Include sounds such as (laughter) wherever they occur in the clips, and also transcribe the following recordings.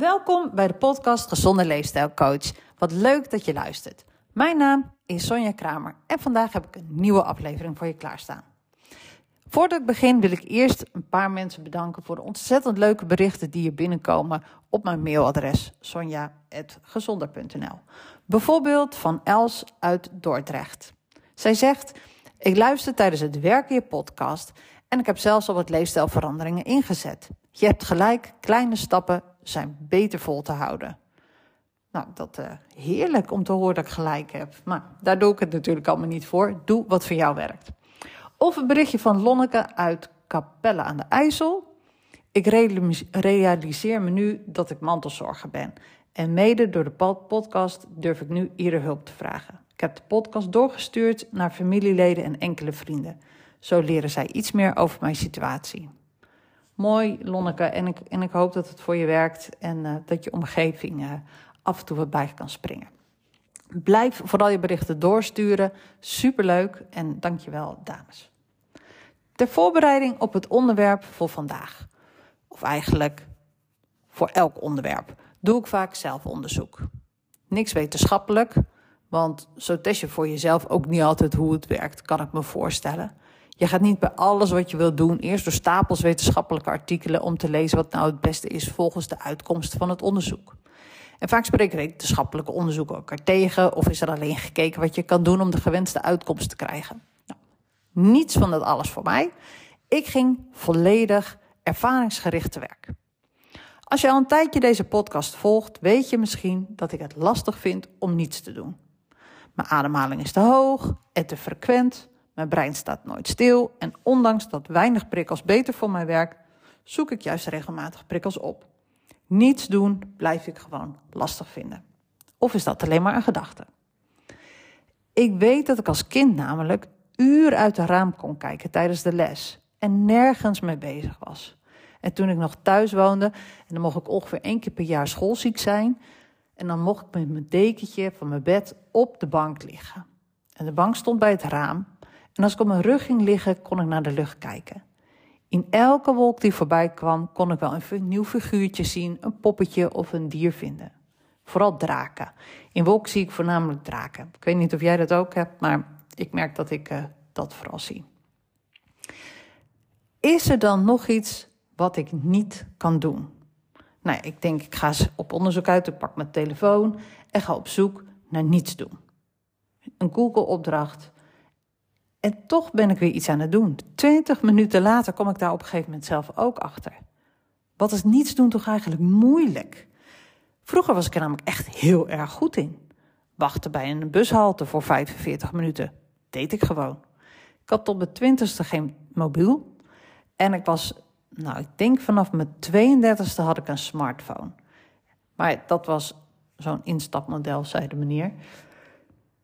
Welkom bij de podcast Gezonde Leefstijl Coach. Wat leuk dat je luistert. Mijn naam is Sonja Kramer en vandaag heb ik een nieuwe aflevering voor je klaarstaan. Voordat ik begin wil ik eerst een paar mensen bedanken voor de ontzettend leuke berichten die hier binnenkomen op mijn mailadres sonja.gezonder.nl. Bijvoorbeeld van Els uit Dordrecht. Zij zegt: Ik luister tijdens het werken je podcast en ik heb zelfs al wat leefstijlveranderingen ingezet. Je hebt gelijk, kleine stappen zijn beter vol te houden. Nou, dat uh, heerlijk om te horen dat ik gelijk heb. Maar daar doe ik het natuurlijk allemaal niet voor. Doe wat voor jou werkt. Of een berichtje van Lonneke uit Capelle aan de IJssel. Ik realiseer me nu dat ik mantelzorger ben. En mede door de podcast durf ik nu ieder hulp te vragen. Ik heb de podcast doorgestuurd naar familieleden en enkele vrienden. Zo leren zij iets meer over mijn situatie. Mooi, Lonneke, en ik, en ik hoop dat het voor je werkt en uh, dat je omgeving uh, af en toe wat bij kan springen. Blijf vooral je berichten doorsturen. Superleuk en dankjewel, dames. Ter voorbereiding op het onderwerp voor vandaag, of eigenlijk voor elk onderwerp, doe ik vaak zelfonderzoek. Niks wetenschappelijk, want zo test je voor jezelf ook niet altijd hoe het werkt, kan ik me voorstellen. Je gaat niet bij alles wat je wilt doen eerst door stapels wetenschappelijke artikelen om te lezen wat nou het beste is volgens de uitkomsten van het onderzoek. En vaak spreken wetenschappelijke onderzoeken elkaar tegen of is er alleen gekeken wat je kan doen om de gewenste uitkomst te krijgen. Nou, niets van dat alles voor mij. Ik ging volledig ervaringsgericht te werk. Als je al een tijdje deze podcast volgt, weet je misschien dat ik het lastig vind om niets te doen. Mijn ademhaling is te hoog en te frequent. Mijn brein staat nooit stil en ondanks dat weinig prikkels beter voor mij werkt, zoek ik juist regelmatig prikkels op. Niets doen blijf ik gewoon lastig vinden. Of is dat alleen maar een gedachte? Ik weet dat ik als kind namelijk uur uit de raam kon kijken tijdens de les en nergens mee bezig was. En toen ik nog thuis woonde, en dan mocht ik ongeveer één keer per jaar schoolziek zijn, en dan mocht ik met mijn dekentje van mijn bed op de bank liggen. En de bank stond bij het raam en als ik op mijn rug ging liggen, kon ik naar de lucht kijken. In elke wolk die voorbij kwam, kon ik wel een nieuw figuurtje zien, een poppetje of een dier vinden. Vooral draken. In wolk zie ik voornamelijk draken. Ik weet niet of jij dat ook hebt, maar ik merk dat ik uh, dat vooral zie. Is er dan nog iets wat ik niet kan doen? Nou, ik denk, ik ga op onderzoek uit, ik pak mijn telefoon en ga op zoek naar niets doen. Een Google-opdracht en toch ben ik weer iets aan het doen. Twintig minuten later kom ik daar op een gegeven moment zelf ook achter. Wat is niets doen toch eigenlijk moeilijk? Vroeger was ik er namelijk echt heel erg goed in. Wachten bij een bushalte voor 45 minuten. Deed ik gewoon. Ik had tot mijn twintigste geen mobiel. En ik was, nou ik denk vanaf mijn 32ste had ik een smartphone. Maar dat was zo'n instapmodel, zei de meneer.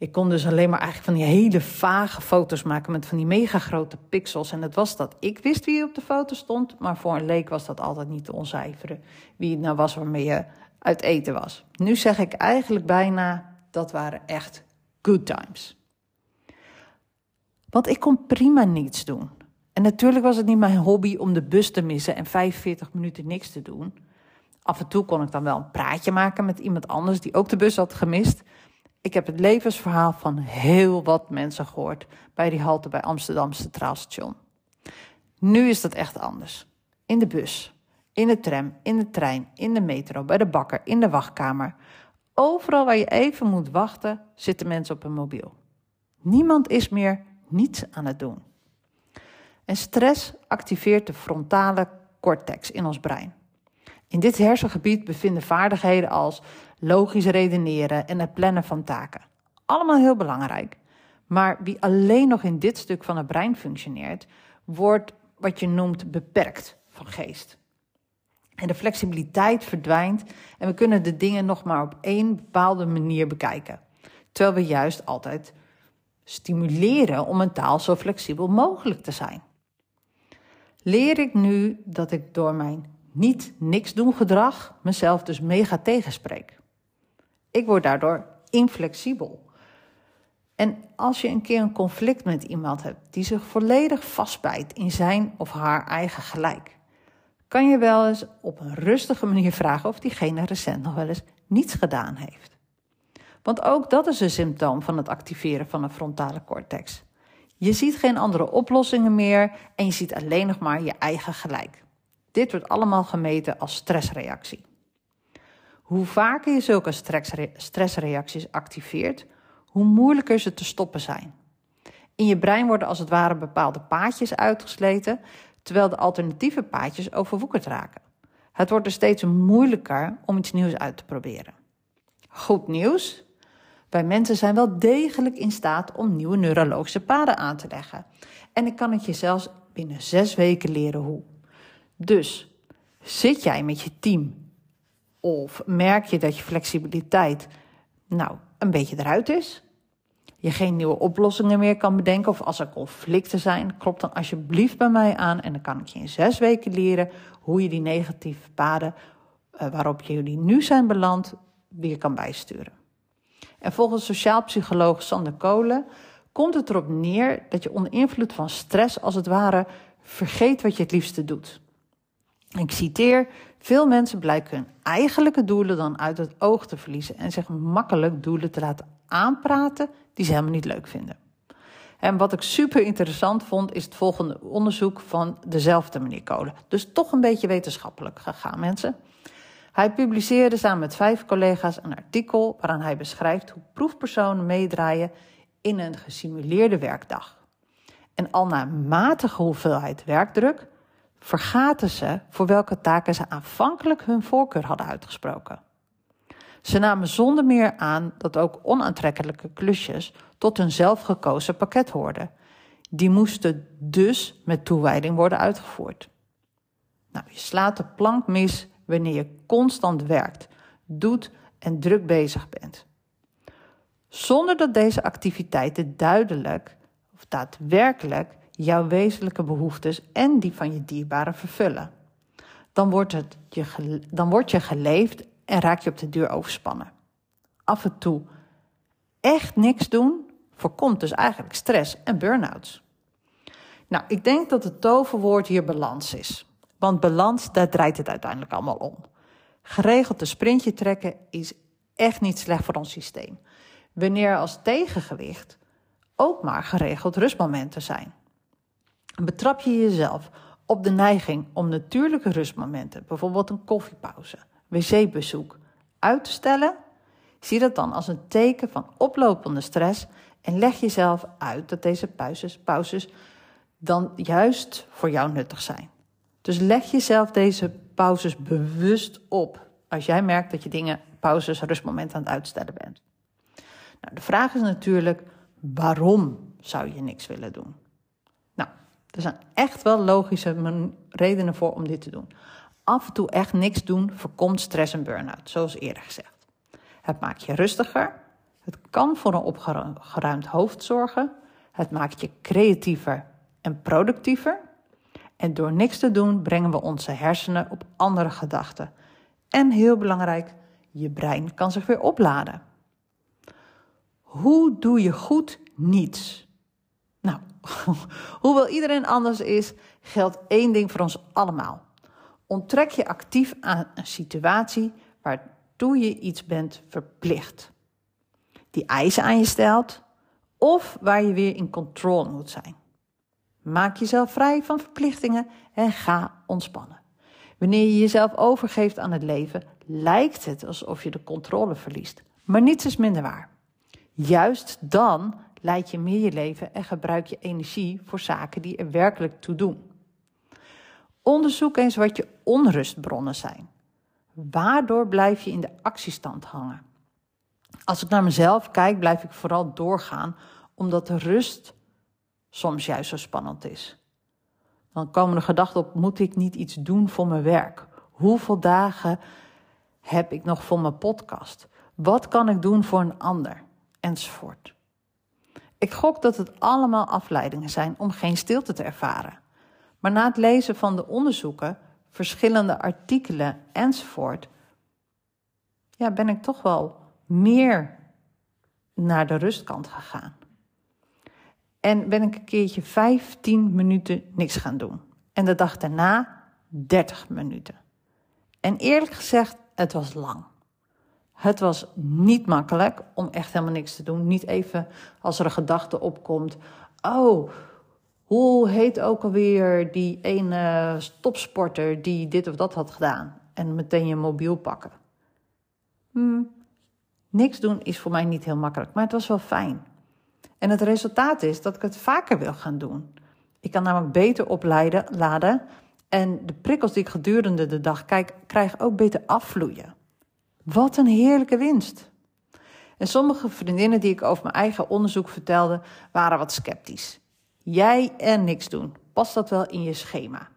Ik kon dus alleen maar eigenlijk van die hele vage foto's maken met van die mega grote pixels. En het was dat ik wist wie op de foto stond, maar voor een leek was dat altijd niet te ontcijferen wie het nou was waarmee je uit eten was. Nu zeg ik eigenlijk bijna dat waren echt good times. Want ik kon prima niets doen. En natuurlijk was het niet mijn hobby om de bus te missen en 45 minuten niks te doen. Af en toe kon ik dan wel een praatje maken met iemand anders die ook de bus had gemist. Ik heb het levensverhaal van heel wat mensen gehoord bij die halte bij Amsterdam Centraal Station. Nu is dat echt anders. In de bus, in de tram, in de trein, in de metro, bij de bakker, in de wachtkamer. Overal waar je even moet wachten, zitten mensen op een mobiel. Niemand is meer niets aan het doen. En stress activeert de frontale cortex in ons brein. In dit hersengebied bevinden vaardigheden als logisch redeneren en het plannen van taken. Allemaal heel belangrijk. Maar wie alleen nog in dit stuk van het brein functioneert, wordt wat je noemt beperkt van geest. En de flexibiliteit verdwijnt en we kunnen de dingen nog maar op één bepaalde manier bekijken. Terwijl we juist altijd stimuleren om mentaal zo flexibel mogelijk te zijn. Leer ik nu dat ik door mijn niet niks doen gedrag mezelf dus mega tegenspreek. Ik word daardoor inflexibel. En als je een keer een conflict met iemand hebt die zich volledig vastbijt in zijn of haar eigen gelijk, kan je wel eens op een rustige manier vragen of diegene recent nog wel eens niets gedaan heeft. Want ook dat is een symptoom van het activeren van een frontale cortex. Je ziet geen andere oplossingen meer en je ziet alleen nog maar je eigen gelijk. Dit wordt allemaal gemeten als stressreactie. Hoe vaker je zulke stressreacties activeert, hoe moeilijker ze te stoppen zijn. In je brein worden als het ware bepaalde paadjes uitgesleten, terwijl de alternatieve paadjes overwoekerd raken. Het wordt er steeds moeilijker om iets nieuws uit te proberen. Goed nieuws. Wij mensen zijn wel degelijk in staat om nieuwe neurologische paden aan te leggen. En ik kan het je zelfs binnen zes weken leren hoe. Dus zit jij met je team of merk je dat je flexibiliteit nou een beetje eruit is? Je geen nieuwe oplossingen meer kan bedenken of als er conflicten zijn, klopt dan alsjeblieft bij mij aan en dan kan ik je in zes weken leren hoe je die negatieve paden uh, waarop jullie nu zijn beland weer kan bijsturen. En volgens sociaal psycholoog Sander Kolen komt het erop neer dat je onder invloed van stress als het ware vergeet wat je het liefste doet. Ik citeer: Veel mensen blijken hun eigenlijke doelen dan uit het oog te verliezen en zich makkelijk doelen te laten aanpraten die ze helemaal niet leuk vinden. En wat ik super interessant vond, is het volgende onderzoek van dezelfde meneer Kolen. Dus toch een beetje wetenschappelijk gegaan, mensen. Hij publiceerde samen met vijf collega's een artikel waarin hij beschrijft hoe proefpersonen meedraaien in een gesimuleerde werkdag. En al na matige hoeveelheid werkdruk vergaten ze voor welke taken ze aanvankelijk hun voorkeur hadden uitgesproken. Ze namen zonder meer aan dat ook onaantrekkelijke klusjes tot hun zelfgekozen pakket hoorden. Die moesten dus met toewijding worden uitgevoerd. Nou, je slaat de plank mis wanneer je constant werkt, doet en druk bezig bent. Zonder dat deze activiteiten duidelijk of daadwerkelijk jouw wezenlijke behoeftes en die van je dierbaren vervullen. Dan wordt, het je, dan wordt je geleefd en raak je op de duur overspannen. Af en toe echt niks doen voorkomt dus eigenlijk stress en burn-outs. Nou, ik denk dat het toverwoord hier balans is. Want balans, daar draait het uiteindelijk allemaal om. Geregeld een sprintje trekken is echt niet slecht voor ons systeem. Wanneer als tegengewicht ook maar geregeld rustmomenten zijn. Betrap je jezelf op de neiging om natuurlijke rustmomenten, bijvoorbeeld een koffiepauze, wc-bezoek, uit te stellen? Zie dat dan als een teken van oplopende stress en leg jezelf uit dat deze pauzes, pauzes dan juist voor jou nuttig zijn. Dus leg jezelf deze pauzes bewust op als jij merkt dat je dingen, pauzes, rustmomenten aan het uitstellen bent. Nou, de vraag is natuurlijk, waarom zou je niks willen doen? Er zijn echt wel logische redenen voor om dit te doen. Af en toe echt niks doen voorkomt stress en burn-out, zoals eerder gezegd. Het maakt je rustiger, het kan voor een opgeruimd hoofd zorgen, het maakt je creatiever en productiever en door niks te doen brengen we onze hersenen op andere gedachten. En heel belangrijk, je brein kan zich weer opladen. Hoe doe je goed niets? Nou, (laughs) hoewel iedereen anders is, geldt één ding voor ons allemaal. Onttrek je actief aan een situatie waartoe je iets bent verplicht. Die eisen aan je stelt of waar je weer in controle moet zijn. Maak jezelf vrij van verplichtingen en ga ontspannen. Wanneer je jezelf overgeeft aan het leven, lijkt het alsof je de controle verliest. Maar niets is minder waar. Juist dan leid je meer je leven en gebruik je energie voor zaken die er werkelijk toe doen. Onderzoek eens wat je onrustbronnen zijn. Waardoor blijf je in de actiestand hangen? Als ik naar mezelf kijk, blijf ik vooral doorgaan omdat de rust soms juist zo spannend is. Dan komen de gedachten op: moet ik niet iets doen voor mijn werk? Hoeveel dagen heb ik nog voor mijn podcast? Wat kan ik doen voor een ander? Enzovoort. Ik gok dat het allemaal afleidingen zijn om geen stilte te ervaren. Maar na het lezen van de onderzoeken, verschillende artikelen enzovoort, ja, ben ik toch wel meer naar de rustkant gegaan. En ben ik een keertje 15 minuten niks gaan doen. En de dag daarna 30 minuten. En eerlijk gezegd, het was lang. Het was niet makkelijk om echt helemaal niks te doen. Niet even als er een gedachte opkomt. Oh, hoe heet ook alweer die ene topsporter die dit of dat had gedaan? En meteen je mobiel pakken. Hmm, niks doen is voor mij niet heel makkelijk, maar het was wel fijn. En het resultaat is dat ik het vaker wil gaan doen. Ik kan namelijk beter opleiden, laden en de prikkels die ik gedurende de dag kijk, krijg ook beter afvloeien. Wat een heerlijke winst. En sommige vriendinnen die ik over mijn eigen onderzoek vertelde, waren wat sceptisch. Jij en niks doen, past dat wel in je schema?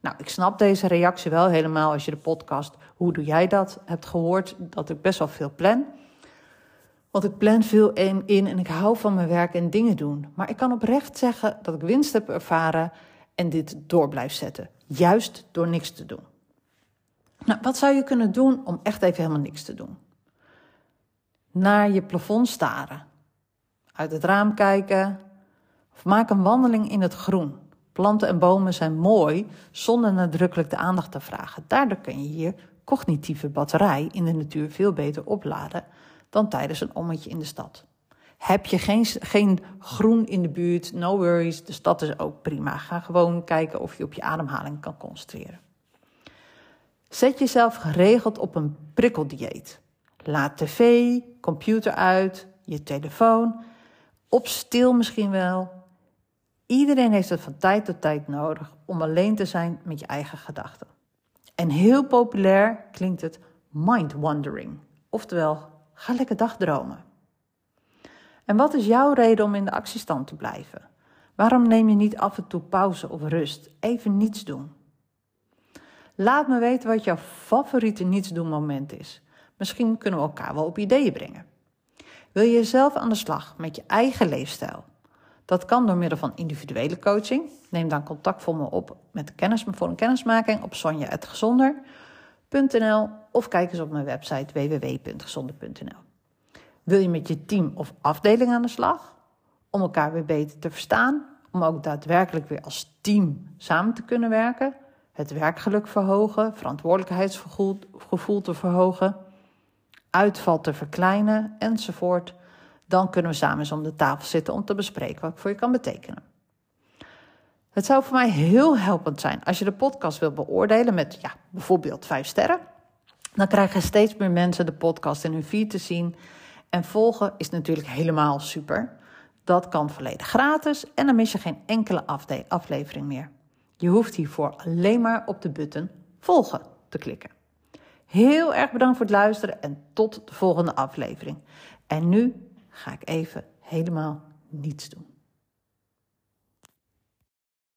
Nou, ik snap deze reactie wel helemaal als je de podcast Hoe doe jij dat hebt gehoord, dat ik best wel veel plan. Want ik plan veel in, in en ik hou van mijn werk en dingen doen. Maar ik kan oprecht zeggen dat ik winst heb ervaren en dit door blijf zetten. Juist door niks te doen. Nou, wat zou je kunnen doen om echt even helemaal niks te doen? Naar je plafond staren. Uit het raam kijken. Of maak een wandeling in het groen. Planten en bomen zijn mooi zonder nadrukkelijk de aandacht te vragen. Daardoor kun je je cognitieve batterij in de natuur veel beter opladen dan tijdens een ommetje in de stad. Heb je geen, geen groen in de buurt, no worries, de stad is ook prima. Ga gewoon kijken of je op je ademhaling kan concentreren. Zet jezelf geregeld op een prikkeldieet. Laat tv, computer uit, je telefoon, op stil misschien wel. Iedereen heeft het van tijd tot tijd nodig om alleen te zijn met je eigen gedachten. En heel populair klinkt het mind wandering, oftewel ga lekker dagdromen. En wat is jouw reden om in de actiestand te blijven? Waarom neem je niet af en toe pauze of rust? Even niets doen. Laat me weten wat jouw favoriete niets doen moment is. Misschien kunnen we elkaar wel op ideeën brengen. Wil je zelf aan de slag met je eigen leefstijl? Dat kan door middel van individuele coaching. Neem dan contact voor me op met kennis, voor een kennismaking op sonja.gezonder.nl of kijk eens op mijn website www.gezonder.nl. Wil je met je team of afdeling aan de slag? Om elkaar weer beter te verstaan, om ook daadwerkelijk weer als team samen te kunnen werken, het werkgeluk verhogen, verantwoordelijkheidsgevoel te verhogen, uitval te verkleinen enzovoort. Dan kunnen we samen eens om de tafel zitten om te bespreken wat ik voor je kan betekenen. Het zou voor mij heel helpend zijn als je de podcast wilt beoordelen met ja, bijvoorbeeld vijf sterren. Dan krijgen steeds meer mensen de podcast in hun feed te zien en volgen is natuurlijk helemaal super. Dat kan volledig gratis en dan mis je geen enkele aflevering meer. Je hoeft hiervoor alleen maar op de button volgen te klikken. Heel erg bedankt voor het luisteren en tot de volgende aflevering. En nu ga ik even helemaal niets doen.